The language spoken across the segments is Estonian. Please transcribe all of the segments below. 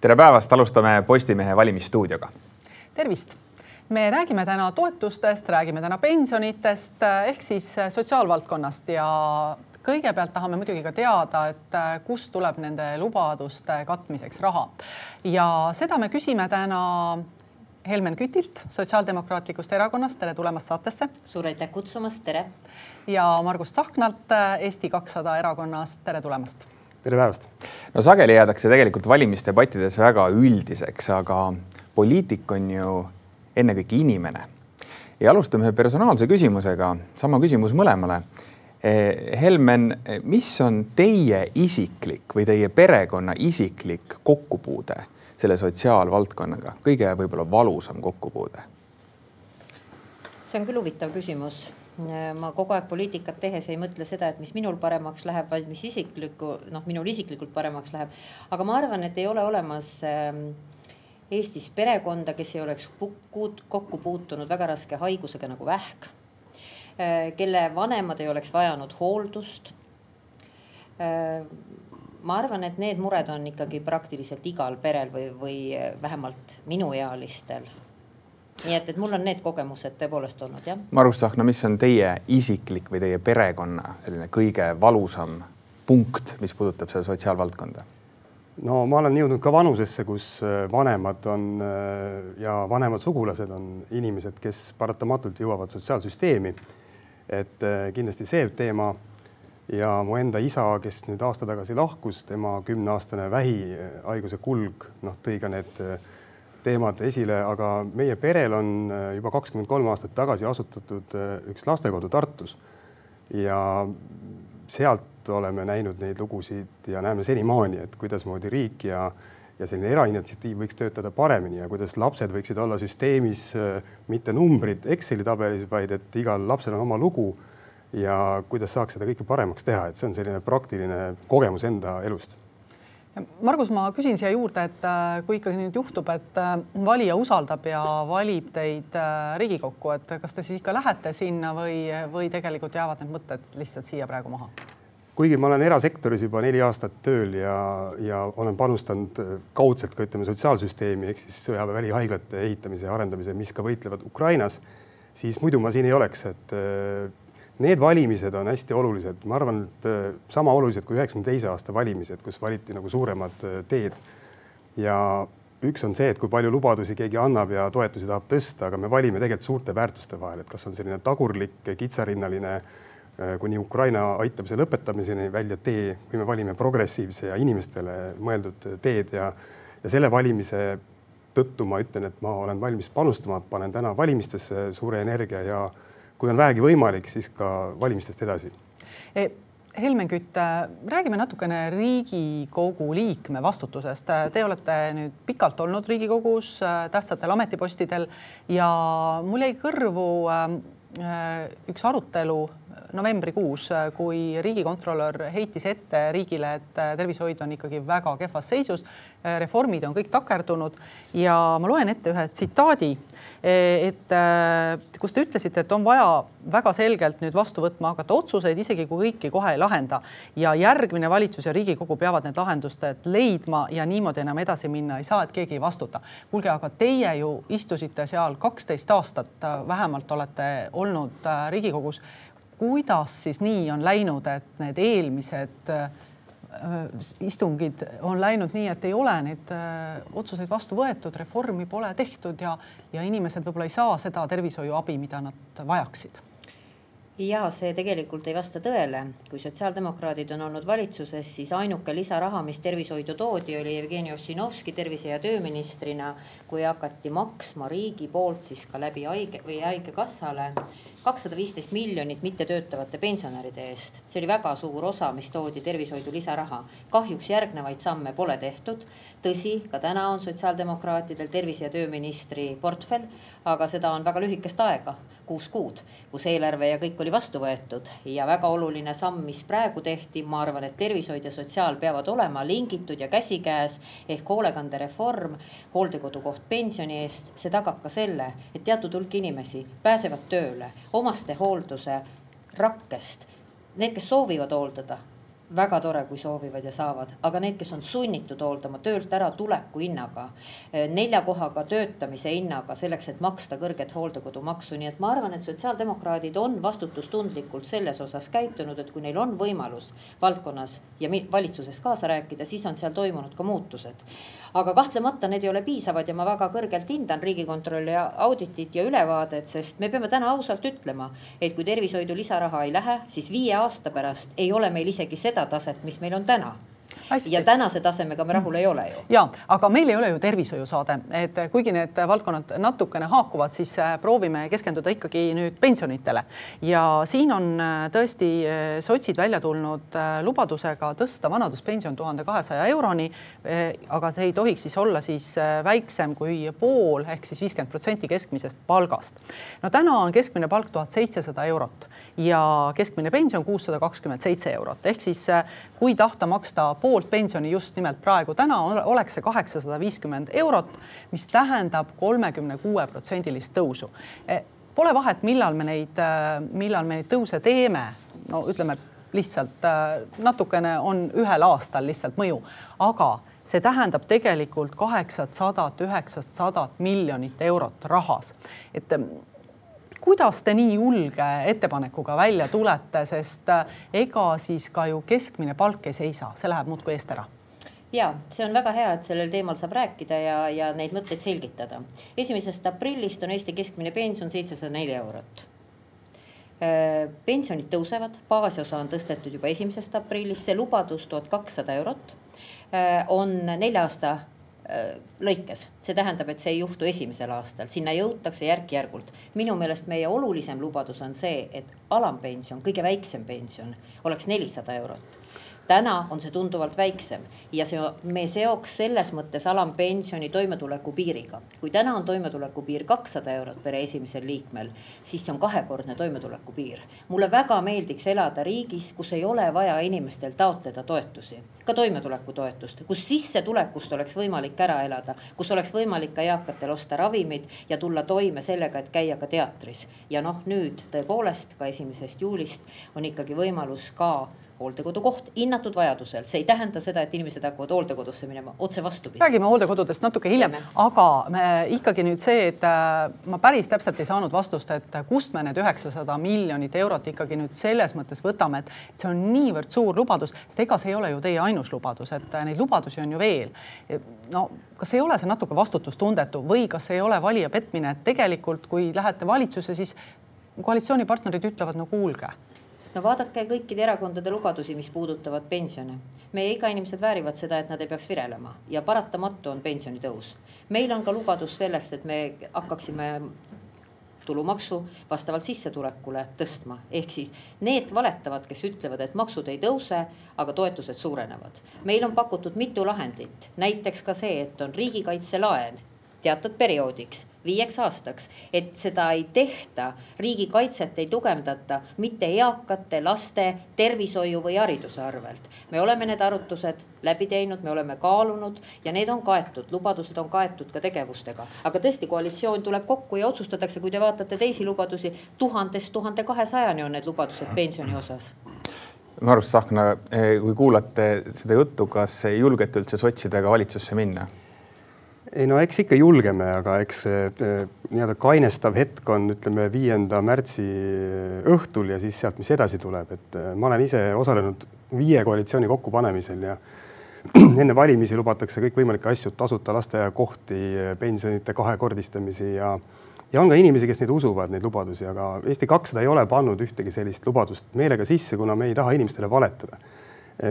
tere päevast, alustame Postimehe valimisstuudioga. tervist me räägime täna toetustest, räägime täna pensionitest ehk siis sotsiaalvaldkonnast ja kõigepealt tahame muidugi ka teada, et kust tuleb nende lubaduste katmiseks raha ja seda me küsime täna Helmen Kütilt Sotsiaaldemokraatlikust Erakonnast, tere tulemast saatesse. suur aitäh kutsumast, tere. ja Margus Tsahknalt Eesti kakssada erakonnast, tere tulemast. Tere päevast. no sageli jäädakse tegelikult valimisdebattides väga üldiseks, aga poliitik on ju ennekõike inimene. ja alustame ühe personaalse küsimusega, sama küsimus mõlemale. Helmen, mis on teie isiklik või teie perekonna isiklik kokkupuude selle sotsiaalvaldkonnaga, kõige võib-olla valusam kokkupuude? see on küll huvitav küsimus. Ma kogu aeg poliitikat tehes ei mõtle seda, et mis minul paremaks läheb, vaid mis isiklikku, noh, minul isiklikult paremaks läheb. aga ma arvan, et ei ole olemas äh, Eestis perekonda, kes ei oleks kokku puutunud väga raske haigusega nagu vähk, kelle vanemad ei oleks vajanud hooldust. ma arvan, et need mured on ikkagi praktiliselt igal perel või, või vähemalt minuealistel nii et, et mul on need kogemused tõepoolest olnud jah. Margus Tsahkna, mis on teie isiklik või teie perekonna selline kõige valusam punkt, mis puudutab seda sotsiaalvaldkonda? no ma olen jõudnud ka vanusesse, kus äh, vanemad on äh, ja vanemad sugulased on inimesed, kes paratamatult jõuavad sotsiaalsüsteemi. et äh, kindlasti see teema ja mu enda isa, kes nüüd aasta tagasi lahkus, tema kümneaastane vähihaiguse kulg, noh, tõi ka need teemad esile, aga meie perel on juba kakskümmend kolm aastat tagasi asutatud üks lastekodu Tartus ja sealt oleme näinud neid lugusid ja näeme senimaani, et kuidasmoodi riik ja ja selline erainitsiatiiv võiks töötada paremini ja kuidas lapsed võiksid olla süsteemis mitte numbrid Exceli tabelis, vaid et igal lapsel on oma lugu ja kuidas saaks seda kõike paremaks teha, et see on selline praktiline kogemus enda elust. Margus, ma küsin siia juurde, et äh, kui ikkagi nüüd juhtub, et äh, valija usaldab ja valib teid äh, Riigikokku, et kas te siis ikka lähete sinna või, või tegelikult jäävad need mõtted lihtsalt siia praegu maha? kuigi ma olen erasektoris juba neli aastat tööl ja, ja olen panustanud kaudselt ka ütleme sotsiaalsüsteemi ehk siis sõjaväevälihaiglate ehitamise ja arendamise, mis ka võitlevad Ukrainas, siis muidu ma siin ei oleks, et need valimised on hästi olulised, ma arvan, et sama olulised kui üheksakümne teise aasta valimised, kus valiti nagu suuremad teed. ja üks on see, et kui palju lubadusi keegi annab ja toetusi tahab tõsta, aga me valime tegelikult suurte väärtuste vahel, et kas on selline tagurlik kitsarinnaline Äh, kuni Ukraina aitamise lõpetamiseni välja tee, kui me valime progressiivse ja inimestele mõeldud teed. Ja, ja selle valimise tõttu ma ütlen, et ma olen valmis panustama, panen täna valimistesse suure energia ja kui on vähegi võimalik, siis ka valimistest edasi e Helmen Kütt, räägime natukene Riigikogu liikme vastutusest. Te olete nüüd pikalt olnud Riigikogus tähtsatel ametipostidel ja mul jäi kõrvu äh, üks arutelu novembrikuus, kui riigikontrolör heitis ette riigile, et tervishoid on ikkagi väga kehvas seisus, reformid on kõik takerdunud ja ma loen ette ühe tsitaadi, et kus te ütlesite, et on vaja väga selgelt nüüd vastu võtma hakata otsuseid, isegi kui kõiki kohe ei lahenda ja järgmine valitsus ja Riigikogu peavad need lahendused leidma ja niimoodi enam edasi minna ei saa, et keegi ei vastuta. kuulge, aga teie ju istusite seal kaksteist aastat, vähemalt olete olnud Riigikogus kuidas siis nii on läinud, et need eelmised äh, istungid on läinud nii, et ei ole neid äh, otsuseid vastu võetud, reformi pole tehtud ja, ja inimesed võib-olla ei saa seda tervishoiuabi, mida nad vajaksid ja see tegelikult ei vasta tõele. kui sotsiaaldemokraadid on olnud valitsuses, siis ainuke lisaraha, mis tervishoidu toodi, oli Jevgeni Ossinovski tervise- ja tööministrina, kui hakati maksma riigi poolt siis ka läbi haige või haigekassale kakssada viisteist miljonit mittetöötavate pensionäride eest. see oli väga suur osa, mis toodi tervishoidu lisaraha. kahjuks järgnevaid samme pole tehtud. tõsi, ka täna on sotsiaaldemokraatidel tervise- ja tööministri portfell, aga seda on väga lühikest aega kuus kuud, kus eelarve ja kõik oli vastu võetud ja väga oluline samm, mis praegu tehti, ma arvan, et tervishoid ja sotsiaal peavad olema lingitud ja käsikäes ehk hoolekandereform, hooldekodukoht pensioni eest, see tagab ka selle, et teatud hulk inimesi pääsevad tööle omastehoolduse rakkest. Need, kes soovivad hooldada, väga tore, kui soovivad ja saavad, aga need, kes on sunnitud hooldama töölt ära tuleku hinnaga, eh, nelja kohaga töötamise hinnaga selleks, et maksta kõrget hooldekodumaksu, nii et ma arvan, et sotsiaaldemokraadid on vastutustundlikult selles osas käitunud, et kui neil on võimalus valdkonnas ja valitsuses kaasa rääkida, siis on seal toimunud ka muutused aga kahtlemata need ei ole piisavad ja ma väga kõrgelt hindan Riigikontrolli auditit ja ülevaadet, sest me peame täna ausalt ütlema, et kui tervishoidu lisaraha ei lähe, siis viie aasta pärast ei ole meil isegi seda taset, mis meil on täna Hästi. ja tänase tasemega me rahul ei ole ju. ja, aga meil ei ole ju tervishoiusaade, et kuigi need valdkonnad natukene haakuvad, siis äh, proovime keskenduda ikkagi nüüd pensionitele ja siin on äh, tõesti äh, sotsid välja tulnud lubadusega tõsta vanaduspension tuhande kahesaja euroni. aga see ei tohiks siis olla siis väiksem kui pool ehk siis viiskümmend protsenti keskmisest palgast. no täna on keskmine palk tuhat seitsesada eurot ja keskmine pension kuussada kakskümmend seitse eurot ehk siis kui tahta maksta poolt pensioni just nimelt praegu täna oleks see kaheksasada viiskümmend eurot, mis tähendab kolmekümne kuue protsendilist tõusu. E, pole vahet, millal me neid, e, millal me neid tõuse teeme, no ütleme lihtsalt e, natukene on ühel aastal lihtsalt mõju, aga see tähendab tegelikult kaheksasadat, üheksasadat miljonit eurot rahas. et kuidas te nii julge ettepanekuga välja tulete, sest äh, ega siis ka ju keskmine palk ei seisa, see läheb muudkui eest ära ja see on väga hea, et sellel teemal saab rääkida ja, ja neid mõtteid selgitada. esimesest aprillist on Eesti keskmine pension seitsesada neli eurot. Äh, pensionid tõusevad, baasosa on tõstetud juba esimesest aprillist, see lubadus tuhat kakssada eurot äh, on nelja aasta lõikes, see tähendab, et see ei juhtu esimesel aastal, sinna jõutakse järk-järgult. minu meelest meie olulisem lubadus on see, et alampension, kõige väiksem pension oleks nelisada eurot täna on see tunduvalt väiksem ja see, me seoks selles mõttes alampensioni toimetuleku piiriga. kui täna on toimetuleku piir kakssada eurot pere esimesel liikmel, siis see on kahekordne toimetuleku piir. mulle väga meeldiks elada riigis, kus ei ole vaja inimestel taotleda toetusi, ka toimetulekutoetust, kus sissetulekust oleks võimalik ära elada, kus oleks võimalik ka eakatel osta ravimid ja tulla toime sellega, et käia ka teatris. ja noh, nüüd tõepoolest ka esimesest juulist on ikkagi võimalus ka hooldekodukoht hinnatud vajadusel, see ei tähenda seda, et inimesed hakkavad hooldekodusse minema, otse vastupidi. räägime hooldekodudest natuke hiljem, aga me ikkagi nüüd see, et äh, ma päris täpselt ei saanud vastust, et kust me need üheksasada miljonit eurot ikkagi nüüd selles mõttes võtame, et see on niivõrd suur lubadus, sest ega see ei ole ju teie ainus lubadus, et äh, neid lubadusi on ju veel. no kas ei ole see natuke vastutustundetu või kas ei ole valija petmine, et tegelikult, kui lähete valitsusse, siis koalitsioonipartnerid ütlevad, no kuulge no vaadake kõikide erakondade lubadusi, mis puudutavad pensione. meie igainimesed väärivad seda, et nad ei peaks virelema ja paratamatu on pensionitõus. meil on ka lubadus sellest, et me hakkaksime tulumaksu vastavalt sissetulekule tõstma, ehk siis need valetavad, kes ütlevad, et maksud ei tõuse, aga toetused suurenevad. meil on pakutud mitu lahendit, näiteks ka see, et on riigikaitselaen teatud perioodiks, viieks aastaks, et seda ei tehta, riigikaitset ei tugevdata mitte eakate laste tervishoiu või hariduse arvelt. me oleme need arvutused läbi teinud, me oleme kaalunud ja need on kaetud, lubadused on kaetud ka tegevustega. aga tõesti, koalitsioon tuleb kokku ja otsustatakse, kui te vaatate teisi lubadusi, tuhandest tuhande kahesajani on need lubadused pensioni osas Marus Tsahkna, kui kuulate seda juttu, kas julgete üldse sotsidega valitsusse minna? Ei no eks ikka julgeme, aga eks see eh, nii-öelda kainestav hetk on, ütleme viienda märtsi õhtul ja siis sealt, mis edasi tuleb, et eh, ma olen ise osalenud viie koalitsiooni kokkupanemisel ja enne valimisi lubatakse kõikvõimalikke asju, tasuta lasteaiakohti, pensionite kahekordistamisi ja ja on ka inimesi, kes neid usuvad, neid lubadusi, aga Eesti kakssada ei ole pannud ühtegi sellist lubadust meelega sisse, kuna me ei taha inimestele valetada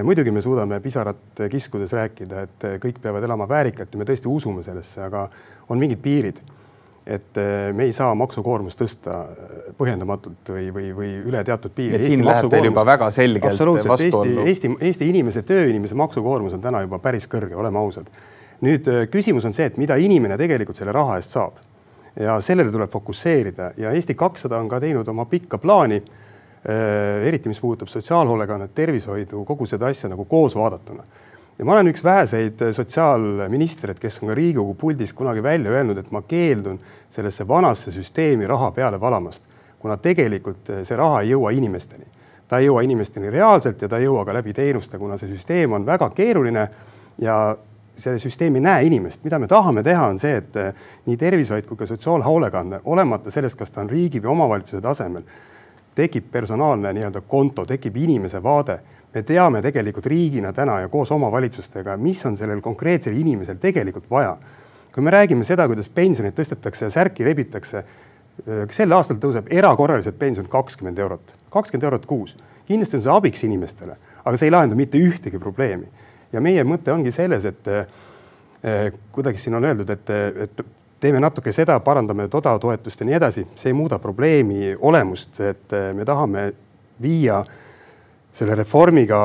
muidugi me suudame pisarat kiskudes rääkida, et eh, kõik peavad elama väärikalt ja me tõesti usume sellesse, aga on mingid piirid. et eh, me ei saa maksukoormust tõsta põhjendamatult või, või, või üle teatud piiri. et siin läheb teil juba väga selgelt vastu olla. Eesti, Eesti, Eesti inimese, tööinimese maksukoormus on täna juba päris kõrge, oleme ausad. nüüd küsimus on see, et mida inimene tegelikult selle raha eest saab ja sellele tuleb fokusseerida ja Eesti kakssada on ka teinud oma pikka plaani eriti mis puudutab sotsiaalhoolekannet, tervishoidu, kogu seda asja nagu koos vaadatuna. ja ma olen üks väheseid sotsiaalministreid, kes on ka Riigikogu puldis kunagi välja öelnud, et ma keeldun sellesse vanasse süsteemi raha peale valamast, kuna tegelikult see raha ei jõua inimesteni. ta ei jõua inimesteni reaalselt ja ta ei jõua ka läbi teenuste, kuna see süsteem on väga keeruline ja see süsteem ei näe inimest, mida me tahame teha, on see, et nii tervishoid kui ka sotsiaalhoolekanne, olemata sellest, kas ta on riigi või omavalitsuse tasemel, tekib personaalne nii-öelda konto, tekib inimese vaade. me teame tegelikult riigina täna ja koos omavalitsustega, mis on sellel konkreetsel inimesel tegelikult vaja. kui me räägime seda, kuidas pensioneid tõstetakse ja särki rebitakse, eh, sel aastal tõuseb erakorraliselt pension kakskümmend eurot, kakskümmend eurot kuus. kindlasti on see abiks inimestele, aga see ei lahenda mitte ühtegi probleemi ja meie mõte ongi selles, et eh, kuidagi siin on öeldud, et, et teeme natuke seda, parandame toda toetust ja nii edasi, see ei muuda probleemi olemust, et eh, me tahame viia selle reformiga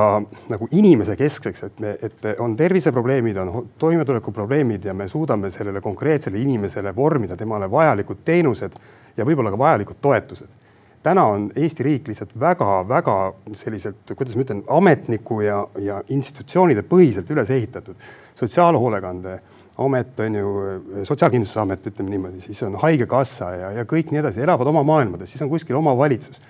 nagu inimese keskseks, et me, et on terviseprobleemid, on toimetulekuprobleemid ja me suudame sellele konkreetsele inimesele vormida temale vajalikud teenused ja võib-olla ka vajalikud toetused täna on Eesti riik lihtsalt väga-väga selliselt, kuidas ma ütlen, ametniku ja, ja institutsioonide põhiselt üles ehitatud. sotsiaalhoolekande amet on ju, Sotsiaalkindlustusamet, ütleme niimoodi, siis on Haigekassa ja, ja kõik nii edasi, elavad oma maailmades, siis on kuskil omavalitsus.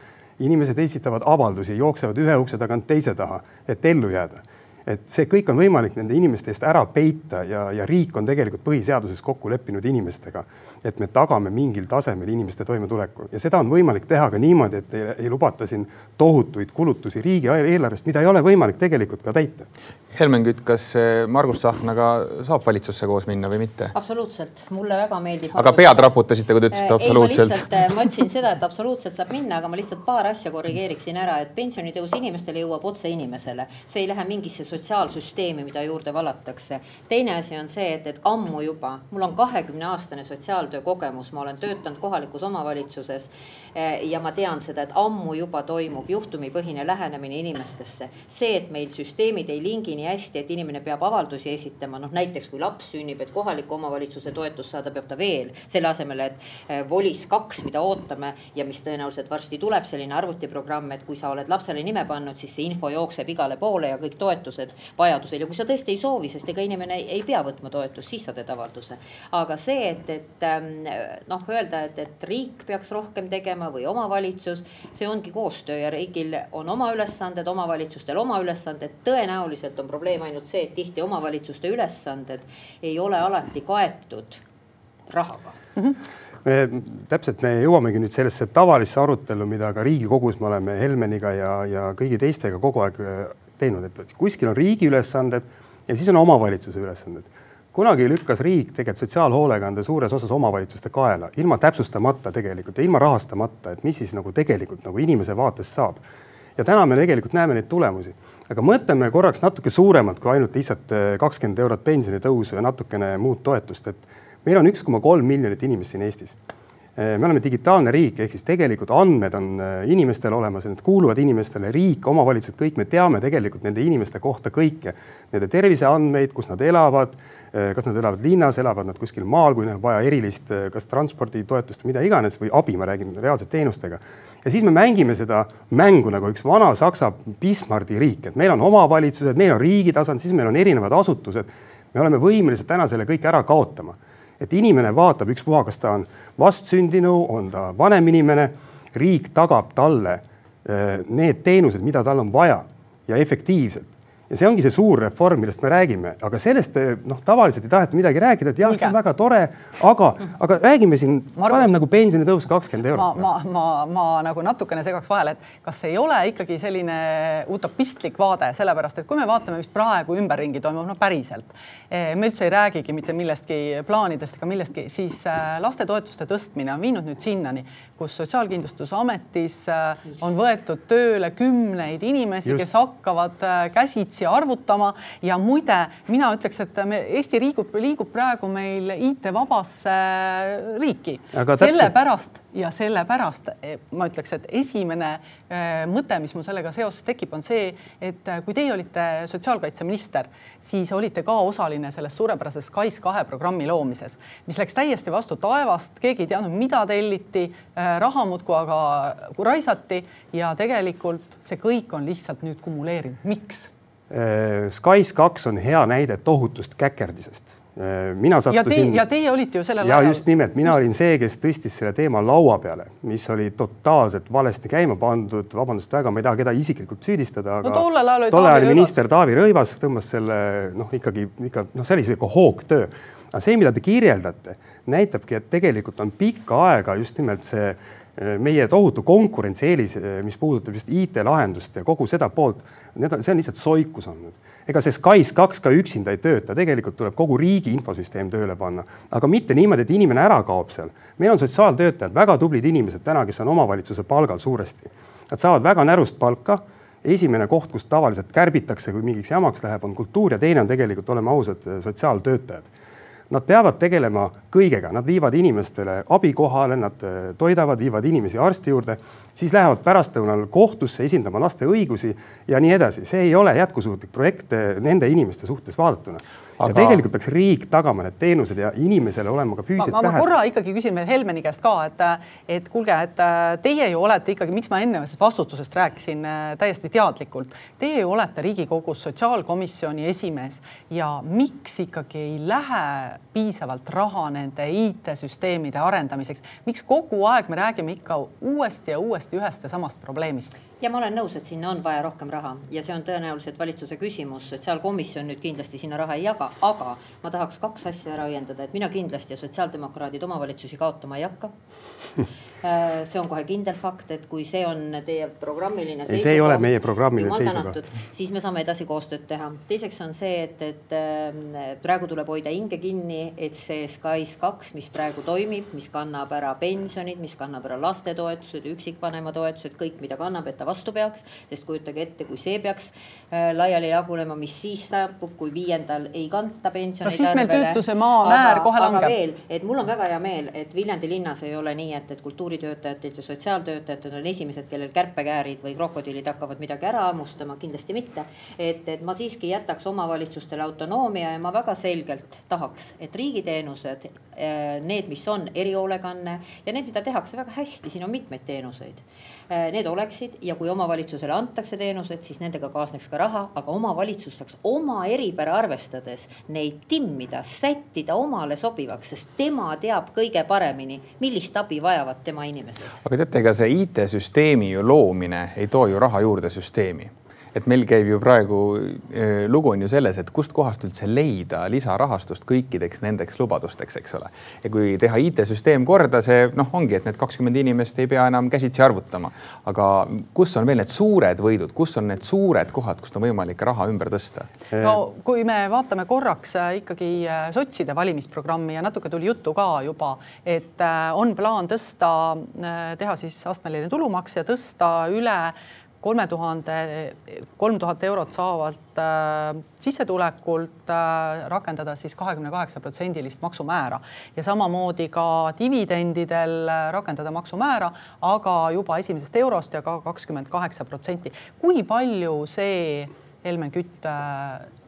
inimesed esitavad avaldusi, jooksevad ühe ukse tagant teise taha, et ellu jääda et see kõik on võimalik nende inimeste eest ära peita ja, ja riik on tegelikult põhiseaduses kokku leppinud inimestega, et me tagame mingil tasemel inimeste toimetuleku ja seda on võimalik teha ka niimoodi, et ei, ei lubata siin tohutuid kulutusi riigieelarvest, mida ei ole võimalik tegelikult ka täita. Helmen Kütt, kas Margus Tsahknaga saab valitsusse koos minna või mitte? absoluutselt, mulle väga meeldib. aga pead raputasite, kui te ütlesite absoluutselt? ma ütlesin seda, et absoluutselt saab minna, aga ma lihtsalt paar asja korrigeeriksin ära, et pensionitõus inimestele jõuab otse inimesele, see ei lähe mingisse sotsiaalsüsteemi, mida juurde valatakse. teine asi on see, et, et ammu juba, mul on kahekümne aastane sotsiaaltöö kogemus, ma olen töötanud kohalikus omavalitsuses eh, ja ma tean seda, et ammu juba toimub juhtumipõhine lähenemine inimestesse. see, et meil süsteemid ei lingi nii hästi, et inimene peab avaldusi esitama, noh näiteks kui laps sünnib, et kohaliku omavalitsuse toetust saada, peab ta veel selle asemel, et eh, volis kaks, mida ootame ja mis tõenäoliselt varsti tuleb, selline arvutiprogramm, et kui sa oled lapsele nime pannud, siis see info jookseb igale poole ja kõik toetused toetused vajadusel ja kui sa tõesti ei soovi, sest ega inimene ei, pea võtma toetust, siis sa teed avalduse. aga see, et, et ähm, noh, öelda, et, et riik peaks rohkem tegema või omavalitsus, see ongi koostöö ja riigil on oma ülesanded, omavalitsustel oma ülesanded. tõenäoliselt on probleem ainult see, et tihti omavalitsuste ülesanded ei ole alati kaetud rahaga mm. -hmm me täpselt, me jõuamegi nüüd sellesse tavalisse arutellu, mida ka Riigikogus me oleme Helmeniga ja, ja kõigi teistega kogu aeg teinud, et kuskil on riigi ülesanded ja siis on omavalitsuse ülesanded. kunagi lükkas riik tegelikult sotsiaalhoolekande suures osas omavalitsuste kaela, ilma täpsustamata tegelikult ja ilma rahastamata, et mis siis nagu tegelikult nagu inimese vaatest saab. ja täna me tegelikult näeme neid tulemusi, aga mõtleme korraks natuke suuremalt kui ainult lihtsalt eh, kakskümmend eurot pensionitõusu ja natukene muud toetust, et meil on üks koma kolm miljonit inimest siin Eestis me oleme digitaalne riik, ehk siis tegelikult andmed on eh, inimestel olemas ja need kuuluvad inimestele, riik, omavalitsused, kõik me teame tegelikult nende inimeste kohta kõike. Nende terviseandmeid, kus nad elavad, eh, kas nad elavad linnas, elavad nad kuskil maal, kui neil on vaja erilist, kas transporditoetust, mida iganes või abi, ma räägin reaalselt teenustega. ja siis me mängime seda mängu nagu üks vana Saksa Bismardi riik, et meil on omavalitsused, meil on riigi tasand, siis meil on erinevad asutused. me oleme võimelised täna selle kõik ära kaotama et inimene vaatab ükspuha, kas ta on vastsündinu, on ta vanem inimene, riik tagab talle eh, need teenused, mida tal on vaja ja efektiivselt ja see ongi see suur reform, millest me räägime, aga sellest eh, noh, tavaliselt ei taheta midagi rääkida, et jah, see on väga tore, aga, aga räägime siin varem nagu pensionitõus kakskümmend eurot. ma, ma, ma, ma nagu natukene segaks vahele, et kas ei ole ikkagi selline utopistlik vaade, sellepärast et kui me vaatame, mis praegu ümberringi toimub, no päriselt, eh, me üldse ei räägigi mitte millestki plaanidest ega millestki, siis eh, lastetoetuste tõstmine on viinud nüüd sinnani, kus Sotsiaalkindlustusametis on võetud tööle kümneid inimesi, kes hakkavad käsitsi asja arvutama. Ja muide, mina ütleks, et me Eesti liigub, liigub praegu meil IT-vabasse riiki. sellepärast ja sellepärast e, ma ütleks, et esimene äh, mõte, mis mul sellega seoses tekib, on see, et äh, kui teie olite sotsiaalkaitseminister, siis olite ka osaline selles suurepärases SKAIS kahe programmi loomises, mis läks täiesti vastu taevast, keegi ei teadnud, mida telliti äh,, raha muudkui aga raisati. Ja tegelikult see kõik on lihtsalt nüüd kumuleerinud, miks? Äh, Skys kaks on hea näide tohutust käkerdisest mina sattusin. ja teie olite ju sellel ja ajal. just nimelt, mina just... olin see, kes tõstis selle teema laua peale, mis oli totaalselt valesti käima pandud, vabandust väga, ma ei taha kedagi isiklikult süüdistada, aga no, tollel ajal oli tolle ajal minister Taavi Rõivas tõmbas selle noh, ikkagi ikka noh, see oli sihuke hoogtöö. aga see, mida te kirjeldate, näitabki, et tegelikult on pikka aega just nimelt see meie tohutu konkurentsieelis, mis puudutab just IT-lahendust ja kogu seda poolt, need on, see on lihtsalt soikus olnud ega see SKAIS kaks ka üksinda ei tööta, tegelikult tuleb kogu riigi infosüsteem tööle panna, aga mitte niimoodi, et inimene ära kaob seal. meil on sotsiaaltöötajad, väga tublid inimesed täna, kes on omavalitsuse palgal suuresti. Nad saavad väga närust palka. esimene koht, kus tavaliselt kärbitakse, kui mingiks jamaks läheb, on kultuur ja teine on tegelikult, oleme ausad, sotsiaaltöötajad Nad peavad tegelema kõigega, nad viivad inimestele abi kohale, nad toidavad, viivad inimesi arsti juurde siis lähevad pärastlõunal kohtusse esindama laste õigusi ja nii edasi. see ei ole jätkusuutlik projekt eh, nende inimeste suhtes vaadatuna Aga... ja tegelikult peaks riik tagama need teenused ja inimesele olema ka füüsiliselt lähedal. ma korra ikkagi küsin veel Helmeni käest ka, et, et kuulge, et äh, teie ju olete ikkagi, miks ma enne vastutusest rääkisin äh, täiesti teadlikult. Teie ju olete Riigikogus sotsiaalkomisjoni esimees ja miks ikkagi ei lähe piisavalt raha nende IT-süsteemide arendamiseks, miks kogu aeg me räägime ikka uuesti ja uuesti ühest ja samast probleemist? Ja ma olen nõus, et sinna on vaja rohkem raha ja see on tõenäoliselt valitsuse küsimus, sotsiaalkomisjon nüüd kindlasti sinna raha ei jaga, aga ma tahaks kaks asja ära õiendada, et mina kindlasti ja sotsiaaldemokraadid omavalitsusi kaotama ei hakka äh, see on kohe kindel fakt, et kui see on teie programmiline seisukoht. see ei ole meie programmiline seisukoht. siis me saame edasi koostööd teha. teiseks on see, et, et äh, praegu tuleb hoida hinge kinni, et see SKAIS kaks, mis praegu toimib, mis kannab ära pensionid, mis kannab ära lastetoetused, üksikvanema toetused, kõik, mida kannab, et ta vastu peaks, sest kujutage ette, kui see peaks äh, laiali jagunema, mis siis saabub, kui viiendal ei kanta pensioneid no siis meil töötuse määr kohe langeb. et mul on väga hea meel, et Viljandi linnas ei ole nii, et, et kultuuritöötajatelt ja sotsiaaltöötajatel on esimesed, kellel kärpekäärid või krokodillid hakkavad midagi ära hammustama, kindlasti mitte. et, et ma siiski jätaks omavalitsustele autonoomia ja ma väga selgelt tahaks, et riigiteenused, äh, need, mis on erihoolekanne ja need, mida tehakse väga hästi, siin on mitmeid teenuseid need oleksid ja kui omavalitsusele antakse teenused, siis nendega kaasneks ka raha, aga omavalitsus saaks oma eripära arvestades neid timmida, sättida omale sobivaks, sest tema teab kõige paremini, millist abi vajavad tema inimesed. aga teate, ega see IT-süsteemi ju loomine ei too ju raha juurde süsteemi et meil käib ju praegu äh, lugu on ju selles, et kustkohast üldse leida lisarahastust kõikideks nendeks lubadusteks, eks ole. ja kui teha IT-süsteem korda, see noh, ongi, et need kakskümmend inimest ei pea enam käsitsi arvutama. aga kus on veel need suured võidud, kus on need suured kohad, kust on võimalik raha ümber tõsta? no kui me vaatame korraks äh, ikkagi äh, sotside valimisprogrammi ja natuke tuli juttu ka juba, et on plaan tõsta, teha siis astmeline tulumaks ja tõsta üle kolme tuhande, kolm tuhat eurot saavalt äh, sissetulekult äh, rakendada siis kahekümne kaheksa protsendilist maksumäära ja samamoodi ka dividendidel äh, rakendada maksumäära, aga juba esimesest eurost ja ka kakskümmend kaheksa protsenti. kui palju see Helmen Kütt äh,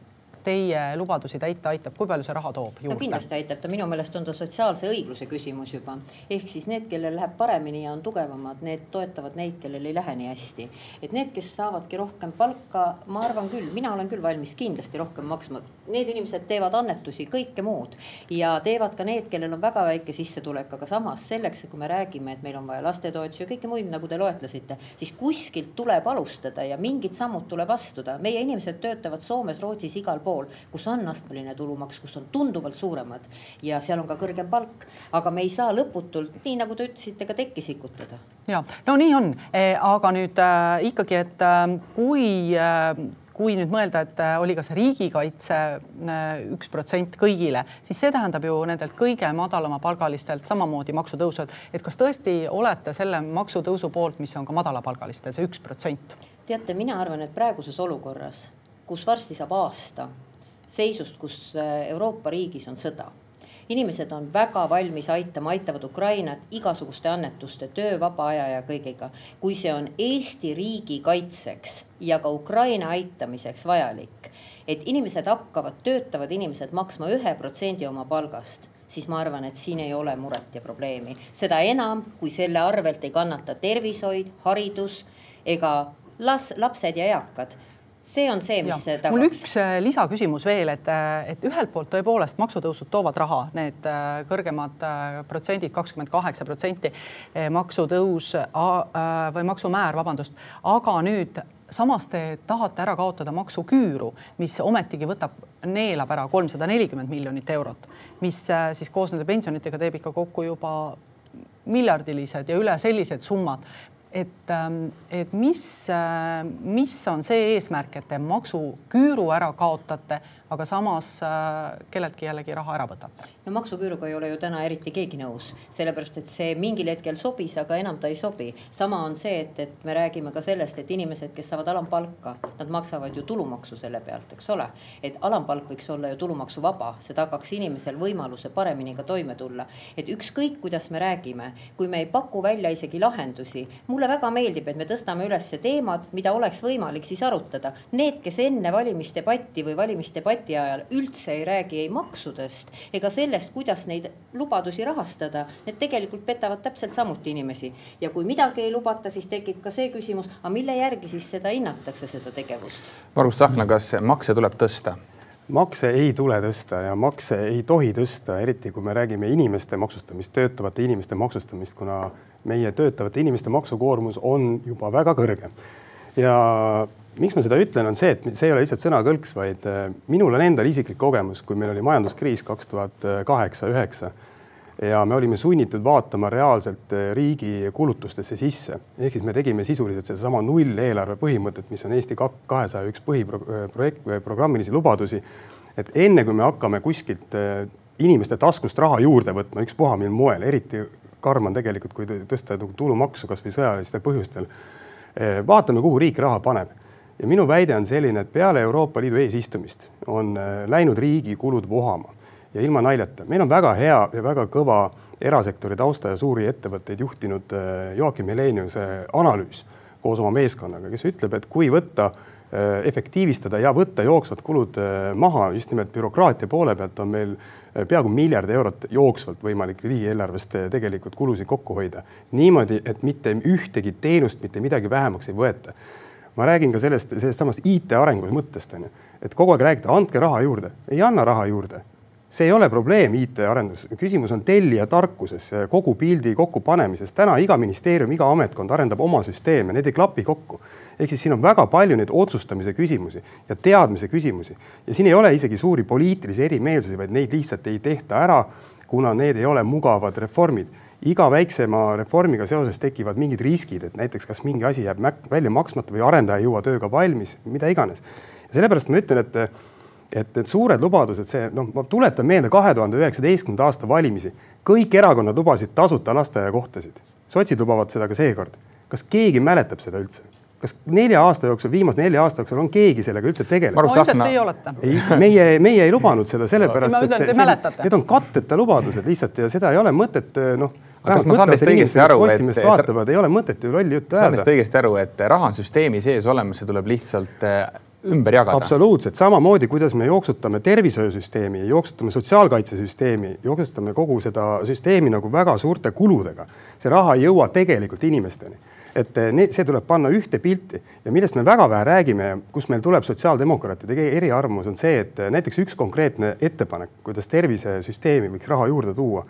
teie lubadusi täita aitab, kui palju see raha toob juurde? no kindlasti aitab ta, minu meelest on ta sotsiaalse õigluse küsimus juba. ehk siis need, kellel läheb paremini ja on tugevamad, need toetavad neid, kellel ei lähe nii hästi. et need, kes saavadki rohkem palka, ma arvan küll, mina olen küll valmis kindlasti rohkem maksma. Need inimesed teevad annetusi, kõike muud ja teevad ka need, kellel on väga väike sissetulek, aga samas selleks, kui me räägime, et meil on vaja lastetoetusi ja kõike muid, nagu te loetlesite, siis kuskilt tuleb alustada ja mingid sammud tuleb astuda. meie inimesed töötavad Soomes, Rootsis, igal pool pool, kus on astmeline tulumaks, kus on tunduvalt suuremad ja seal on ka kõrgem palk, aga me ei saa lõputult, nii nagu te ütlesite, ka tekki sikutada. ja no nii on, e, aga nüüd äh, ikkagi, et äh, kui äh, kui nüüd mõelda, et äh, oli ka see riigikaitse äh, üks protsent kõigile, siis see tähendab ju nendelt kõige madalamapalgalistelt samamoodi maksutõusud, et kas tõesti olete selle maksutõusu poolt, mis on ka madalapalgalistel, see üks protsent? teate, mina arvan, et praeguses olukorras, kus varsti saab aasta seisust, kus äh, Euroopa riigis on sõda. inimesed on väga valmis aitama, aitavad Ukrainat igasuguste annetuste, töö, vaba aja ja kõigega. kui see on Eesti riigi kaitseks ja ka Ukraina aitamiseks vajalik, et inimesed hakkavad, töötavad inimesed maksma ühe protsendi oma palgast siis ma arvan, et siin ei ole muret ja probleemi. seda enam, kui selle arvelt ei kannata tervishoid, haridus ega las-, lapsed ja eakad see on see, mis tagaks. mul üks äh, lisaküsimus veel, et, äh, et ühelt poolt tõepoolest maksutõusud toovad raha, need äh, kõrgemad protsendid, kakskümmend kaheksa protsenti maksutõus või maksumäär, vabandust, aga nüüd samas te tahate ära kaotada maksuküüru, mis ometigi võtab, neelab ära kolmsada nelikümmend miljonit eurot, mis siis koos nende pensionitega teeb ikka kokku juba miljardilised ja üle sellised summad et, ähm, et mis, äh, mis on see eesmärk, et te maksuküüru ära kaotate aga samas äh, kelleltki jällegi raha ära võtate. No maksuküüruga ei ole ju täna eriti keegi nõus, sellepärast et see mingil hetkel sobis, aga enam ta ei sobi. sama on see, et, et me räägime ka sellest, et inimesed, kes saavad alampalka, nad maksavad ju tulumaksu selle pealt, eks ole. et alampalk võiks olla ju tulumaksuvaba, see tagaks inimesel võimaluse paremini ka toime tulla. et ükskõik, kuidas me räägime, kui me ei paku välja isegi lahendusi, mulle väga meeldib, et me tõstame üles teemad, mida oleks võimalik siis arutada. Need, kes enne valimisdebatti või valimisdebatti debati ajal üldse ei räägi ei maksudest ega sellest, kuidas neid lubadusi rahastada, need tegelikult petavad täpselt samuti inimesi. ja kui midagi ei lubata, siis tekib ka see küsimus, aga mille järgi siis seda hinnatakse, seda tegevust? Margus Tsahkna, kas makse tuleb tõsta? makse ei tule tõsta ja makse ei tohi tõsta, eriti kui me räägime inimeste maksustamist, töötavate inimeste maksustamist, kuna meie töötavate inimeste maksukoormus on juba väga kõrge. ja miks ma seda ütlen, on see, et see ei ole lihtsalt sõnakõlks, vaid äh, minul on endal isiklik kogemus, kui meil oli majanduskriis kaks tuhat kaheksa, üheksa ja me olime sunnitud vaatama reaalselt äh, riigi kulutustesse sisse, ehk siis me tegime sisuliselt sedasama nulleelarve põhimõtet, mis on Eesti kahesaja üks põhiprojekt või programmilisi lubadusi. et enne kui me hakkame kuskilt äh, inimeste taskust raha juurde võtma, ükspuha mil moel, eriti karm on tegelikult, kui tõsta tulumaksu kasvõi sõjalistel põhjustel. vaatame, kuhu riik raha paneb ja minu väide on selline, et peale Euroopa Liidu eesistumist on äh, läinud riigi kulud vohama ja ilma naljata, meil on väga hea ja väga kõva erasektori tausta ja suuri ettevõtteid juhtinud äh, Joakim Heleniuse analüüs koos oma meeskonnaga, kes ütleb, et kui võtta äh, efektiivistada ja võtta jooksvad kulud maha just nimelt bürokraatia poole pealt on meil peaaegu miljard eurot jooksvalt võimalik riigieelarvest tegelikult kulusid kokku hoida. niimoodi, et mitte ühtegi teenust mitte midagi vähemaks ei võeta ma räägin ka sellest, sellest samast IT arengu mõttest on ju, et kogu aeg räägite, andke raha juurde, ei anna raha juurde. see ei ole probleem IT-arendus, küsimus on tellija tarkuses, kogu pildi kokkupanemises. täna iga ministeerium, iga ametkond arendab oma süsteeme, need ei klapi kokku. ehk siis siin on väga palju neid otsustamise küsimusi ja teadmise küsimusi ja siin ei ole isegi suuri poliitilisi erimeelsusi, vaid neid lihtsalt ei tehta ära, kuna need ei ole mugavad reformid iga väiksema reformiga seoses tekivad mingid riskid, et näiteks kas mingi asi jääb välja maksmata või arendaja ei jõua tööga valmis, mida iganes. sellepärast ma ütlen, et, et need suured lubadused, see noh, ma tuletan meelde kahe tuhande üheksateistkümnenda aasta valimisi, kõik erakonnad lubasid tasuta lasteaiakohtasid, sotsid lubavad seda ka seekord. kas keegi mäletab seda üldse? kas nelja aasta jooksul, viimase nelja aasta jooksul on keegi sellega üldse tegelenud? et teie olete. ei, meie, meie ei lubanud seda sellepärast, et see, need on katteta lubadused lihtsalt ja seda ei ole mõtet noh. Kas ma saan teist õigesti aru, et, vaatavad, ei ole mõtet ju lolli juttu ajada. saan teist õigesti aru, et raha on süsteemi sees olemas, see tuleb lihtsalt äh, ümber jagada. absoluutselt, samamoodi, kuidas me jooksutame tervishoiusüsteemi, jooksutame sotsiaalkaitsesüsteemi, jooksutame kogu seda süsteemi nagu väga suurte kuludega. see raha ei jõua tegelikult inimesteni et eh, see tuleb panna ühte pilti ja millest me väga vähe räägime kus meil tuleb sotsiaaldemokraatide eriarvamus on see, et eh, näiteks üks konkreetne ettepanek, kuidas tervisesüsteemi võiks raha juurde tuua,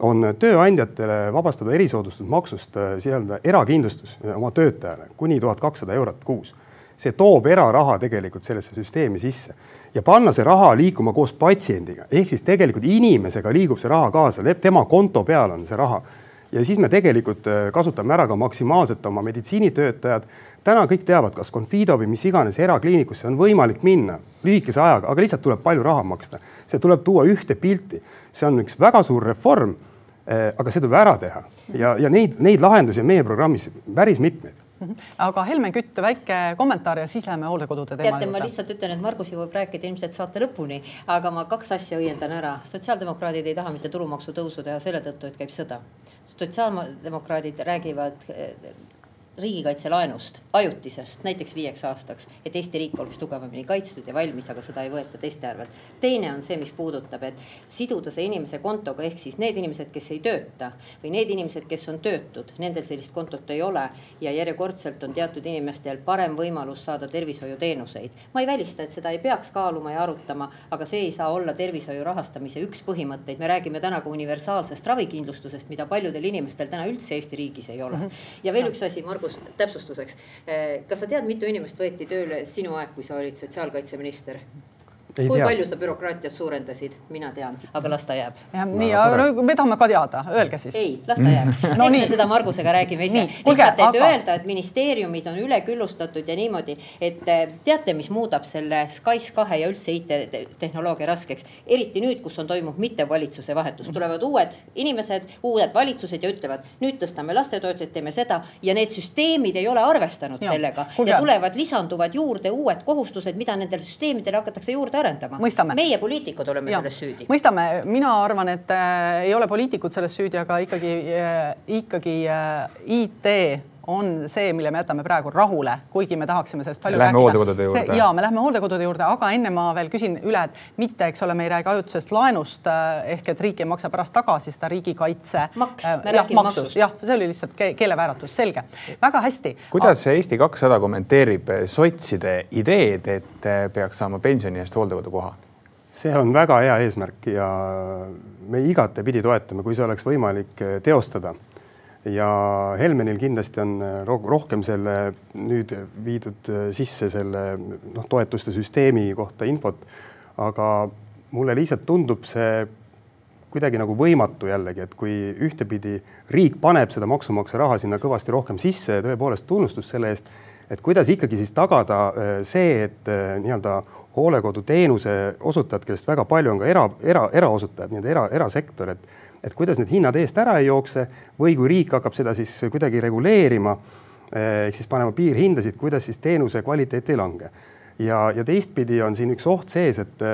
on tööandjatele vabastada erisoodustusmaksust eh, nii-öelda erakindlustus oma töötajale kuni tuhat kakssada eurot kuus see toob eraraha tegelikult sellesse süsteemi sisse ja panna see raha liikuma koos patsiendiga, ehk siis tegelikult inimesega liigub see raha kaasa, tema konto peal on see raha ja siis me tegelikult äh, kasutame ära ka maksimaalselt oma meditsiinitöötajad. täna kõik teavad, kas Confido või mis iganes erakliinikusse on võimalik minna lühikese ajaga, aga lihtsalt tuleb palju raha maksta. see tuleb tuua ühte pilti, see on üks väga suur reform. Äh, aga see tuleb ära teha ja, ja neid, neid lahendusi on meie programmis päris mitmeid Mhm. aga Helmen Kütt, väike kommentaar ja siis läheme hooldekodude teema juurde. teate, ma lihtsalt ütlen, et Margus jõuab rääkida ilmselt saate lõpuni, aga ma kaks asja õiendan ära. sotsiaaldemokraadid ei taha mitte tulumaksu tõusu teha selle tõttu, et käib sõda. sotsiaaldemokraadid räägivad riigikaitselaenust, ajutisest, näiteks viieks aastaks, et Eesti riik oleks tugevamini kaitstud ja valmis, aga seda ei võeta teiste arvelt. teine on see, mis puudutab, et siduda see inimese kontoga, ehk siis need inimesed, kes ei tööta või need inimesed, kes on töötud, nendel sellist kontot ei ole ja järjekordselt on teatud inimestel parem võimalus saada tervishoiuteenuseid. ma ei välista, et seda ei peaks kaaluma ja arutama, aga see ei saa olla tervishoiu rahastamise üks põhimõtteid. me räägime täna ka universaalsest ravikindlustusest, mida paljudel inimestel täna üldse Eesti riigis ei ole. Mhm. ja veel üks asi, Margus täpsus, täpsustuseks. Kas sa tead, mitu inimest võeti tööle sinu aeg, kui sa olid sotsiaalkaitseminister? Ei kui tea. palju sa bürokraatiat suurendasid, mina tean, aga las ta jääb. nii, aga no me tahame ka teada, öelge siis. ei, las ta jääb No eks nii. me seda Margusega räägime ise. Lihtsalt, et aga- öelda, et ministeeriumid on üleküllustatud ja niimoodi, et eh, teate, mis muudab selle SKAIS kahe ja üldse IT-tehnoloogia raskeks. eriti nüüd, kus on toimub mitte valitsuse vahetus, tulevad uued inimesed, uued valitsused ja ütlevad, nüüd tõstame lastetoetuseid, teeme seda ja need süsteemid ei ole arvestanud Ja, sellega kuulge. ja tulevad, lisanduvad juurde uued kohustused, mida nendele süsteemidele hakatakse juurde arendama. Meie poliitikud oleme Ja, selles süüdi. mõistame, mina arvan, et äh, ei ole poliitikud selles süüdi, aga ikkagi äh,, ikkagi äh, IT on see, mille me jätame praegu rahule, kuigi me tahaksime sellest palju Lähme rääkida. hooldekodude juurde. ja me lähme hooldekodude juurde, aga enne ma veel küsin üle, et mitte, eks ole, me ei räägi ajutisest laenust äh, ehk et riik ei maksa pärast tagasi seda riigikaitse. Maks, me jah, räägime maksust. jah, see oli lihtsalt ke keelevääratus, selge, väga hästi. kuidas see Eesti kakssada kommenteerib sotside ideed, et eh, peaks saama pensioni eest hooldekodukoha? see on väga hea eesmärk ja me igatepidi toetame, kui see oleks võimalik eh, teostada. Ja Helmenil kindlasti on ro- rohkem selle nüüd viidud eh, sisse selle noh, toetuste süsteemi kohta infot. aga mulle lihtsalt tundub see kuidagi nagu võimatu jällegi, et kui ühtepidi riik paneb seda maksumaksja raha sinna kõvasti rohkem sisse ja tõepoolest tunnustus selle eest, et kuidas ikkagi siis tagada äh, see, et äh, nii-öelda hoolekoduteenuse osutajad, kellest väga palju on ka era, era, eraosutajad, nii-öelda era, erasektor, et et kuidas need hinnad eest ära ei jookse või kui riik hakkab seda siis kuidagi reguleerima eh, ehk siis panema piirhindasid, kuidas siis teenuse kvaliteet ei lange ja, ja teistpidi on siin üks oht sees, et,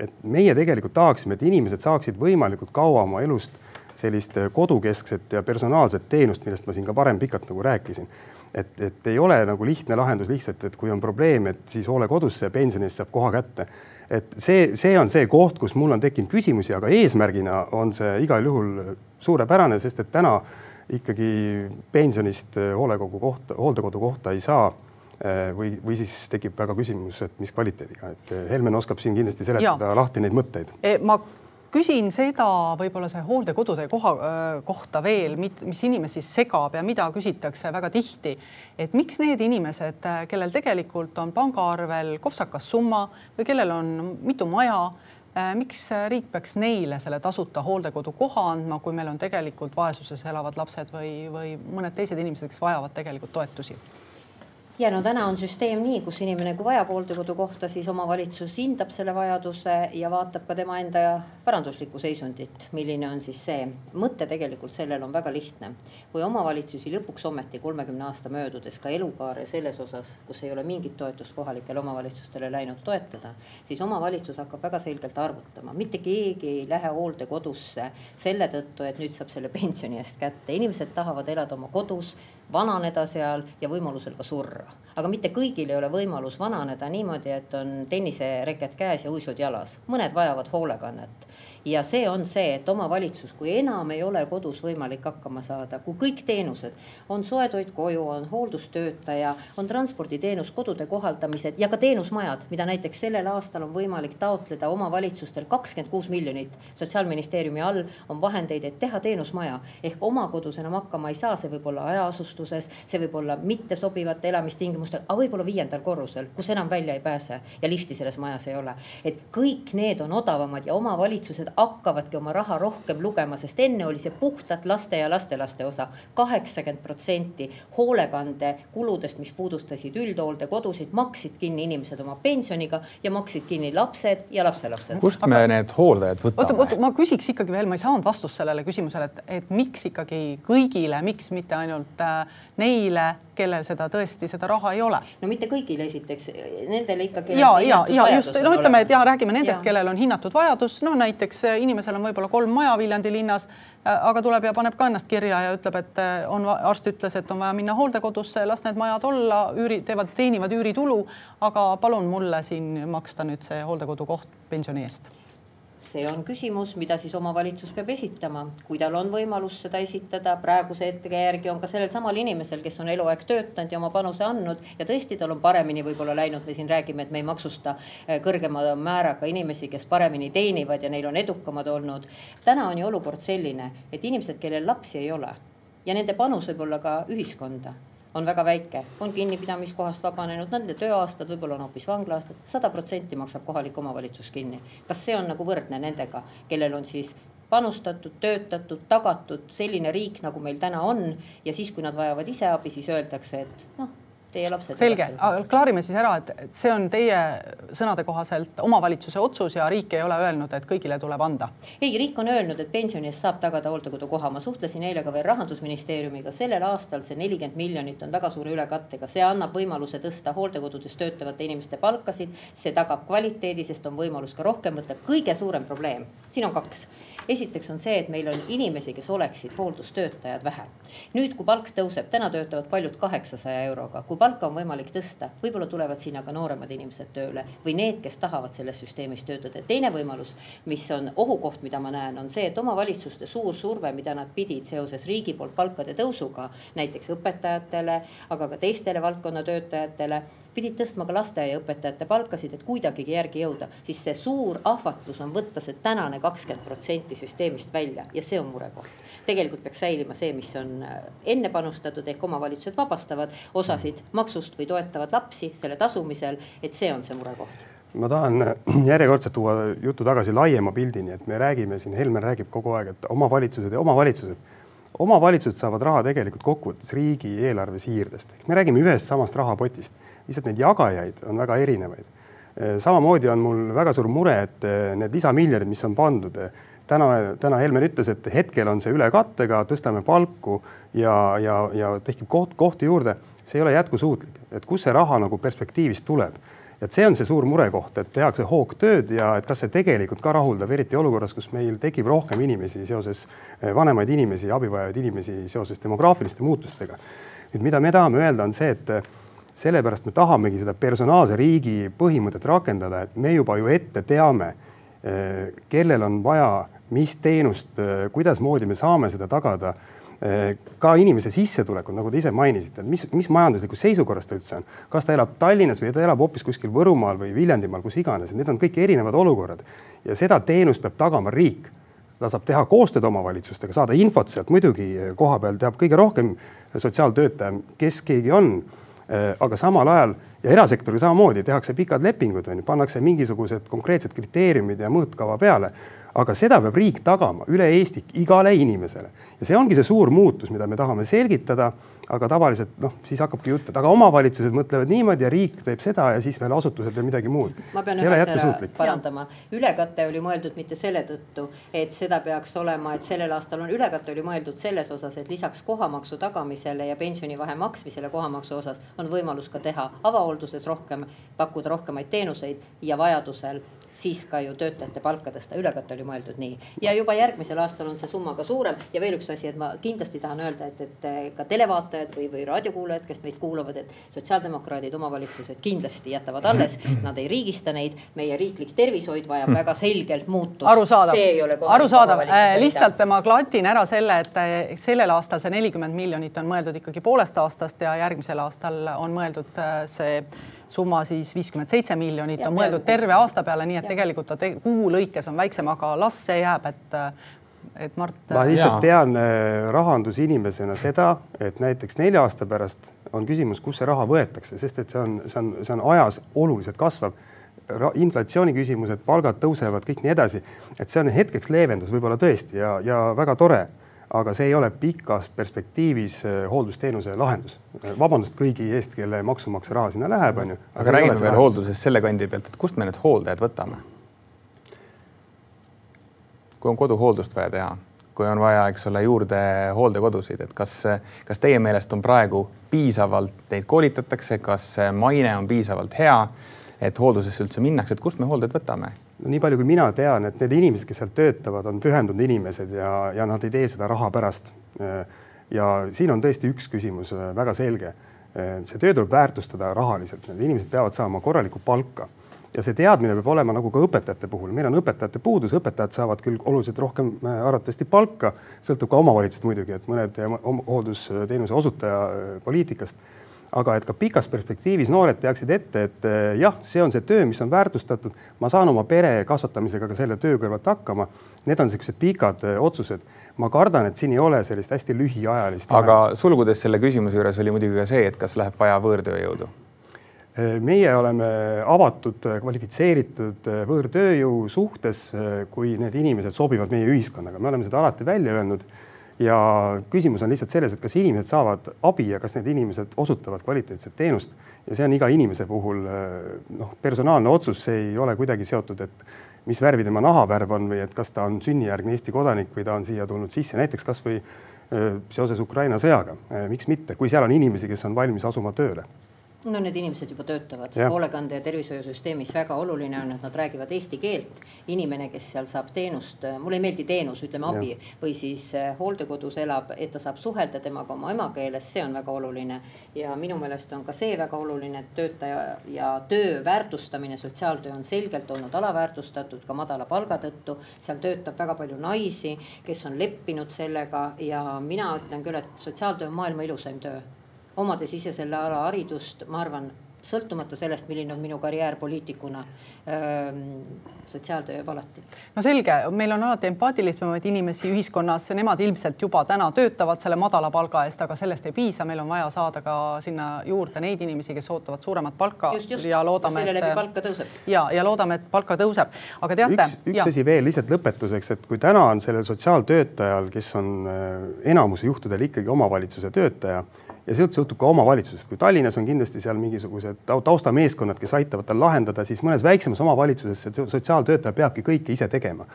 et meie tegelikult tahaksime, et inimesed saaksid võimalikult kaua oma elust sellist kodukeskset ja personaalset teenust, millest ma siin ka varem pikalt nagu rääkisin. et, et ei ole nagu lihtne lahendus lihtsalt, et kui on probleem, et siis hoole kodusse ja pensioni eest saab koha kätte. Et see, see on see koht, kus mul on tekkinud küsimusi, aga eesmärgina on see igal juhul suurepärane, sest et täna ikkagi pensionist hoolekogu kohta, hooldekodu kohta ei saa või, või siis tekib väga küsimus, et mis kvaliteediga, et Helmen oskab siin kindlasti seletada ja. lahti neid mõtteid. ma küsin seda võib-olla see hooldekodude koha kohta veel, mis inimesi segab ja mida küsitakse väga tihti, et miks need inimesed, kellel tegelikult on pangaarvel kopsakas summa või kellel on mitu maja miks riik peaks neile selle tasuta hooldekodu koha andma, kui meil on tegelikult vaesuses elavad lapsed või, või mõned teised inimesed, kes vajavad tegelikult toetusi? Ja no täna on süsteem nii, kus inimene, kui vajab hooldekodu kohta, siis omavalitsus hindab selle vajaduse ja vaatab ka tema enda varanduslikku seisundit, milline on siis see. mõte tegelikult sellel on väga lihtne. kui omavalitsusi lõpuks ometi kolmekümne aasta möödudes ka elukaare selles osas, kus ei ole mingit toetust kohalikele omavalitsustele läinud toetada, siis omavalitsus hakkab väga selgelt arvutama, mitte keegi ei lähe hooldekodusse selle tõttu, et nüüd saab selle pensioni eest kätte, inimesed tahavad elada oma kodus vananeda seal ja võimalusel ka surra. Aga mitte kõigil ei ole võimalus vananeda niimoodi, et on tennisereket käes ja uisud jalas, mõned vajavad hoolekannet. Ja see on see, et omavalitsus, kui enam ei ole kodus võimalik hakkama saada, kui kõik teenused on soetoit koju, on hooldustöötaja, on transporditeenus, kodude kohaldamised ja ka teenusmajad, mida näiteks sellel aastal on võimalik taotleda omavalitsustel kakskümmend kuus miljonit. Sotsiaalministeeriumi all on vahendeid, et teha teenusmaja. Ehk oma kodus enam hakkama ei saa, see võib olla hajaasustuses, see võib olla mittesobivate elamistingimustega, aga võib-olla viiendal korrusel, kus enam välja ei pääse ja lifti selles majas ei ole. et kõik need on odavamad ja omavalitsused hakkavadki oma raha rohkem lugema, sest enne oli see puhtalt laste ja lastelaste osa. kaheksakümmend protsenti hoolekandekuludest, mis puudutasid üldhooldekodusid, maksid kinni inimesed oma pensioniga ja maksid kinni lapsed ja lapselapsed. kust me need hooldajad oota, võtame? oota, ma küsiks ikkagi veel, ma ei saanud vastust sellele küsimusele, et, et miks ikkagi kõigile, miks mitte ainult äh, neile, kellel seda tõesti seda raha ei ole. no mitte kõigile esiteks, nendele ikkagi. ja, ja, ja just no ütleme, et ja räägime nendest, kellel on hinnatud vajadus, noh näiteks inimesel on võib-olla kolm maja Viljandi linnas, aga tuleb ja paneb ka ennast kirja ja ütleb, et on, arst ütles, et on vaja minna hooldekodusse, las need majad olla, üüri, teevad, teenivad üüritulu, aga palun mulle siin maksta nüüd see hooldekodukoht pensioni eest see on küsimus, mida siis omavalitsus peab esitama, kui tal on võimalus seda esitada, praeguse hetke järgi on ka sellel samal inimesel, kes on eluaeg töötanud ja oma panuse andnud ja tõesti, tal on paremini võib-olla läinud, me siin räägime, et me ei maksusta eh, kõrgema määraga inimesi, kes paremini teenivad ja neil on edukamad olnud. täna on ju olukord selline, et inimesed, kellel lapsi ei ole ja nende panus võib olla ka ühiskonda on väga väike, on kinnipidamiskohast vabanenud, nende tööaastad võib-olla on hoopis vanglaaastad, sada protsenti maksab kohalik omavalitsus kinni. kas see on nagu võrdne nendega, kellel on siis panustatud, töötatud, tagatud selline riik, nagu meil täna on ja siis, kui nad vajavad ise abi, siis öeldakse, et noh teie lapsed. selge, klaarime siis ära, et see on teie sõnade kohaselt omavalitsuse otsus ja riik ei ole öelnud, et kõigile tuleb anda. ei, riik on öelnud, et pensioni eest saab tagada hooldekodukoha. ma suhtlesin eile ka veel rahandusministeeriumiga, sellel aastal see nelikümmend miljonit on väga suure ülekattega, see annab võimaluse tõsta hooldekodudes töötavate inimeste palkasid, see tagab kvaliteedi, sest on võimalus ka rohkem võtta. kõige suurem probleem, siin on kaks esiteks on see, et meil on inimesi, kes oleksid hooldustöötajad vähe. nüüd, kui palk tõuseb, täna töötavad paljud kaheksasaja euroga, kui palka on võimalik tõsta, võib-olla tulevad sinna ka nooremad inimesed tööle või need, kes tahavad selles süsteemis töötada. teine võimalus, mis on ohukoht, mida ma näen, on see, et omavalitsuste suur surve, mida nad pidid seoses riigi poolt palkade tõusuga, näiteks õpetajatele, aga ka teistele valdkonna töötajatele pidid tõstma ka lasteaiaõpetajate palkasid, et kuidagigi järgi jõuda, siis see suur ahvatlus on võtta see tänane kakskümmend protsenti süsteemist välja ja see on murekoht. tegelikult peaks säilima see, mis on äh, enne panustatud ehk omavalitsused vabastavad osasid maksust või toetavad lapsi selle tasumisel, et see on see murekoht. Ma tahan äh, järjekordselt tuua jutu tagasi laiema pildini, et me räägime siin, Helmen räägib kogu aeg, et omavalitsused ja omavalitsused. Omavalitsused saavad raha tegelikult kokkuvõttes riigieelarve siirdest, me räägime ühest samast rahapotist, lihtsalt neid jagajaid on väga erinevaid. samamoodi on mul väga suur mure, et eh, need lisamiljonid, mis on pandud, täna, täna Helmen ütles, et hetkel on see ülekattega, tõstame palku ja, ja, ja tekib koht, kohti juurde, see ei ole jätkusuutlik, et kust see raha nagu perspektiivist tuleb et see on see suur murekoht, et tehakse hoogtööd ja et kas see tegelikult ka rahuldab, eriti olukorras, kus meil tekib rohkem inimesi seoses, eh, vanemaid inimesi, abi vajavaid inimesi seoses demograafiliste muutustega. nüüd, mida me tahame öelda, on see, et eh, sellepärast me tahamegi seda personaalse riigi põhimõtet rakendada, et me juba ju ette teame, eh, kellel on vaja, mis teenust, kuidasmoodi me saame seda tagada ka inimese sissetulekud, nagu te ise mainisite, mis, mis majanduslikus seisukorras ta üldse on, kas ta elab Tallinnas või ta elab hoopis kuskil Võrumaal või Viljandimaal, kus iganes, need on kõik erinevad olukorrad. Ja seda teenust peab tagama riik. Ta saab teha koostööd omavalitsustega, saada infot sealt, muidugi koha peal teab kõige rohkem sotsiaaltöötaja, kes keegi on. Aga samal ajal ja erasektoriga samamoodi tehakse pikad lepingud, on ju, pannakse mingisugused konkreetsed kriteeriumid ja mõõtkava peale aga seda peab riik tagama üle Eesti igale inimesele ja see ongi see suur muutus, mida me tahame selgitada. Aga tavaliselt noh, siis hakkabki jutt, et aga omavalitsused mõtlevad niimoodi ja riik teeb seda ja siis veel asutused veel midagi muud. ma pean ühe asja parandama, ülekate oli mõeldud mitte selle tõttu, et seda peaks olema, et sellel aastal on ülekate oli mõeldud selles osas, et lisaks kohamaksu tagamisele ja pensionivahe maksmisele kohamaksu osas on võimalus ka teha avahoolduses rohkem, pakkuda rohkemaid teenuseid ja vajadusel siis ka ju töötajate palka tõsta, ülekate oli mõeldud nii. ja juba järgmisel aastal on see summa ka suurem ja veel üks asi, et ma kindlasti tahan öelda, et, et ka televaatajad või, või raadiokuulajad, kes meid kuulavad, et sotsiaaldemokraadid, omavalitsused kindlasti jätavad alles, nad ei riigista neid. meie riiklik tervishoid vajab väga selgelt muutust. arusaadav, arusaadav, äh, lihtsalt ma klatin ära selle, et äh, sellel aastal see nelikümmend miljonit on mõeldud ikkagi poolest aastast ja järgmisel aastal on mõeldud äh, see summa siis viiskümmend seitse miljonit on mõeldud terve aasta peale, nii et ja. tegelikult ta kuu lõikes on väiksem, aga las see jääb, et et Mart. ma lihtsalt ja. tean äh, rahandusinimesena seda, et näiteks nelja aasta pärast on küsimus, kust see raha võetakse, sest et see on, see on, see on ajas oluliselt kasvav inflatsiooni küsimused, palgad tõusevad, kõik nii edasi, et see on hetkeks leevendus võib-olla tõesti ja, ja väga tore aga see ei ole pikas perspektiivis äh, hooldusteenuse lahendus. vabandust kõigi eest, kelle maksumaksja raha sinna läheb, on ju. aga räägime veel hooldusest selle kandi pealt, et kust me need hooldajad võtame? kui on koduhooldust vaja teha, kui on vaja, eks ole, juurde hooldekodusid, et kas, kas teie meelest on praegu piisavalt neid koolitatakse, kas maine on piisavalt hea, et hooldusesse üldse minnakse, et kust me hooldajad võtame? Nii palju, kui mina tean, et need inimesed, kes seal töötavad, on pühendunud inimesed ja, ja nad ei tee seda raha pärast. ja siin on tõesti üks küsimus väga selge. see töö tuleb väärtustada rahaliselt, need inimesed peavad saama korralikku palka ja see teadmine peab olema nagu ka õpetajate puhul, meil on õpetajate puudus, õpetajad saavad küll oluliselt rohkem äh, arvatavasti palka, sõltub ka omavalitsusest muidugi, et mõned äh, hooldusteenuse osutaja äh, poliitikast. Aga et ka pikas perspektiivis noored teaksid ette, et jah, see on see töö, mis on väärtustatud, ma saan oma pere kasvatamisega ka selle töö kõrvalt hakkama. Need on niisugused pikad otsused. ma kardan, et siin ei ole sellist hästi lühiajalist. aga sulgudes selle küsimuse juures oli muidugi ka see, et kas läheb vaja võõrtööjõudu meie oleme avatud, kvalifitseeritud võõrtööjõu suhtes, kui need inimesed sobivad meie ühiskonnaga, me oleme seda alati välja öelnud. Ja küsimus on lihtsalt selles, et kas inimesed saavad abi ja kas need inimesed osutavad kvaliteetset teenust ja see on iga inimese puhul noh, personaalne otsus, see ei ole kuidagi seotud, et mis värvi tema nahavärv on või et kas ta on sünnijärgne Eesti kodanik või ta on siia tulnud sisse näiteks kasvõi seoses Ukraina sõjaga. miks mitte, kui seal on inimesi, kes on valmis asuma tööle no need inimesed juba töötavad hoolekande ja tervishoiusüsteemis, väga oluline on, et nad räägivad eesti keelt. inimene, kes seal saab teenust, mulle ei meeldi teenus, ütleme abi ja. või siis äh, hooldekodus elab, et ta saab suhelda temaga oma emakeeles, see on väga oluline. ja minu meelest on ka see väga oluline, et töötaja ja töö väärtustamine, sotsiaaltöö on selgelt olnud alaväärtustatud ka madala palga tõttu. seal töötab väga palju naisi, kes on leppinud sellega ja mina ütlen küll, et sotsiaaltöö on maailma ilusaim töö omades ise selle ala haridust, ma arvan, sõltumata sellest, milline on minu karjäär poliitikuna ähm,. sotsiaaltöö jääb alati. no selge, meil on alati empaatilisemaid inimesi ühiskonnas, nemad ilmselt juba täna töötavad selle madala palga eest, aga sellest ei piisa, meil on vaja saada ka sinna juurde neid inimesi, kes ootavad suuremat palka. just, just, ja loodame, selle läbi palka tõuseb. ja, ja loodame, et palka tõuseb, aga teate. üks, üks asi veel lihtsalt lõpetuseks, et kui täna on sellel sotsiaaltöötajal, kes on äh, enamuse juhtudel ikkagi omavalitsuse töötaja ja sealt sõltub ka omavalitsusest, kui Tallinnas on kindlasti seal mingisugused taustameeskonnad, kes aitavad tal lahendada, siis mõnes väiksemas omavalitsuses see sotsiaaltöötaja peabki kõike ise tegema.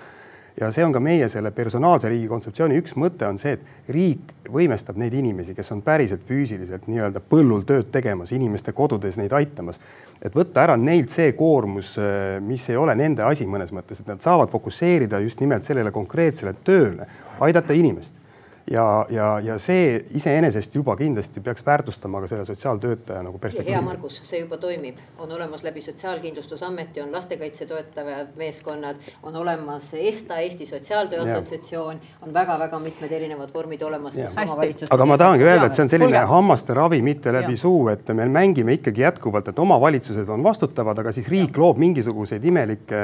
ja see on ka meie selle personaalse riigi kontseptsiooni üks mõte on see, et riik võimestab neid inimesi, kes on päriselt füüsiliselt nii-öelda põllul tööd tegemas, inimeste kodudes neid aitamas. et võtta ära neilt see koormus, mis ei ole nende asi mõnes mõttes, et nad saavad fokusseerida just nimelt sellele konkreetsele tööle, aidata inimest ja, ja, ja see iseenesest juba kindlasti peaks väärtustama ka selle sotsiaaltöötaja nagu perspektiivi. hea Margus, see juba toimib, on olemas läbi Sotsiaalkindlustusameti on lastekaitse toetavad meeskonnad, on olemas ESTA, Eesti Sotsiaaltöö Assotsiatsioon, on väga-väga mitmed erinevad vormid olemas. aga ma tahangi öelda, et see on selline Kulge. hammaste ravi, mitte läbi ja. suu, et me mängime ikkagi jätkuvalt, et omavalitsused on vastutavad, aga siis riik ja. loob mingisuguseid imelikke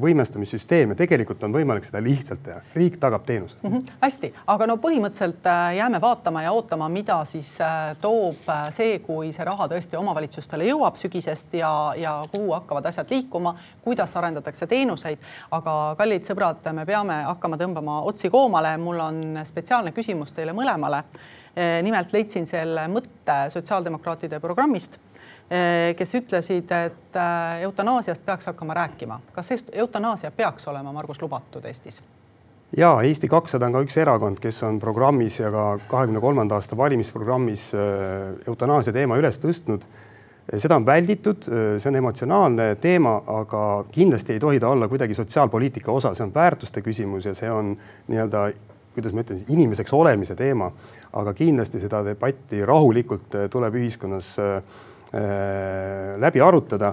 võimestamissüsteeme, tegelikult on võimalik seda lihtsalt teha, riik tagab teenuse mm. -hmm. hästi, aga no põhi põhimõtteliselt äh, jääme vaatama ja ootama, mida siis äh, toob äh, see, kui see raha tõesti omavalitsustele jõuab sügisest ja, ja kuhu hakkavad asjad liikuma, kuidas arendatakse teenuseid. aga kallid sõbrad, me peame hakkama tõmbama otsi koomale. mul on spetsiaalne küsimus teile mõlemale. nimelt leidsin selle mõtte sotsiaaldemokraatide programmist kes ütlesid, et eutanaasiast peaks hakkama rääkima. kas eutanaasia peaks olema, Margus, lubatud Eestis? Ja Eesti kakssada on ka üks erakond, kes on programmis ja ka kahekümne kolmanda aasta valimisprogrammis äh, eutanaasia teema üles tõstnud. seda on välditud, äh, see on emotsionaalne teema, aga kindlasti ei tohi ta olla kuidagi sotsiaalpoliitika osa, see on väärtuste küsimus ja see on nii-öelda, kuidas ma ütlen, inimeseks olemise teema. aga kindlasti seda debatti rahulikult äh, tuleb ühiskonnas läbi arutada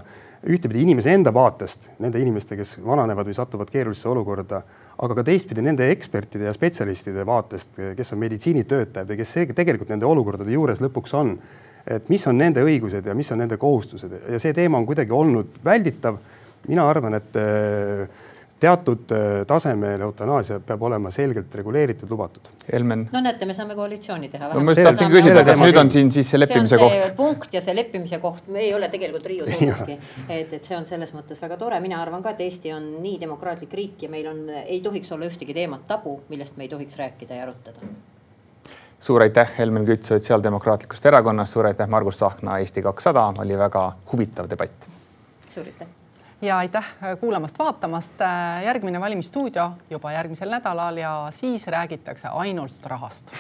ühtepidi inimese enda vaatest, nende inimeste, kes vananevad või satuvad keerulisse olukorda, aga ka teistpidi nende ekspertide ja spetsialistide vaatest, kes on meditsiinitöötajad või kes tegelikult nende olukordade juures lõpuks on. et mis on nende õigused ja mis on nende kohustused ja see teema on kuidagi olnud välditav. mina arvan, et teatud äh, tasemel eutanaasia peab olema selgelt reguleeritud, lubatud. Helmen. no näete, me saame koalitsiooni teha. no ma just tahtsin küsida, kas nüüd on siin siis see leppimise koht? punkt ja see leppimise koht, me ei ole tegelikult Riius olnudki. et, et see on selles mõttes väga tore, mina arvan ka, et Eesti on nii demokraatlik riik ja meil on, ei tohiks olla ühtegi teemat tabu, millest me ei tohiks rääkida ja arutada suur aitäh, Helmen Kütt Sotsiaaldemokraatlikust Erakonnast, suur aitäh, Margus Tsahkna, Eesti kakssada, oli väga huvitav debatt. suur aitäh ja aitäh äh, kuulamast-vaatamast. Äh, järgmine Valimisstuudio juba järgmisel nädalal ja siis räägitakse ainult rahast.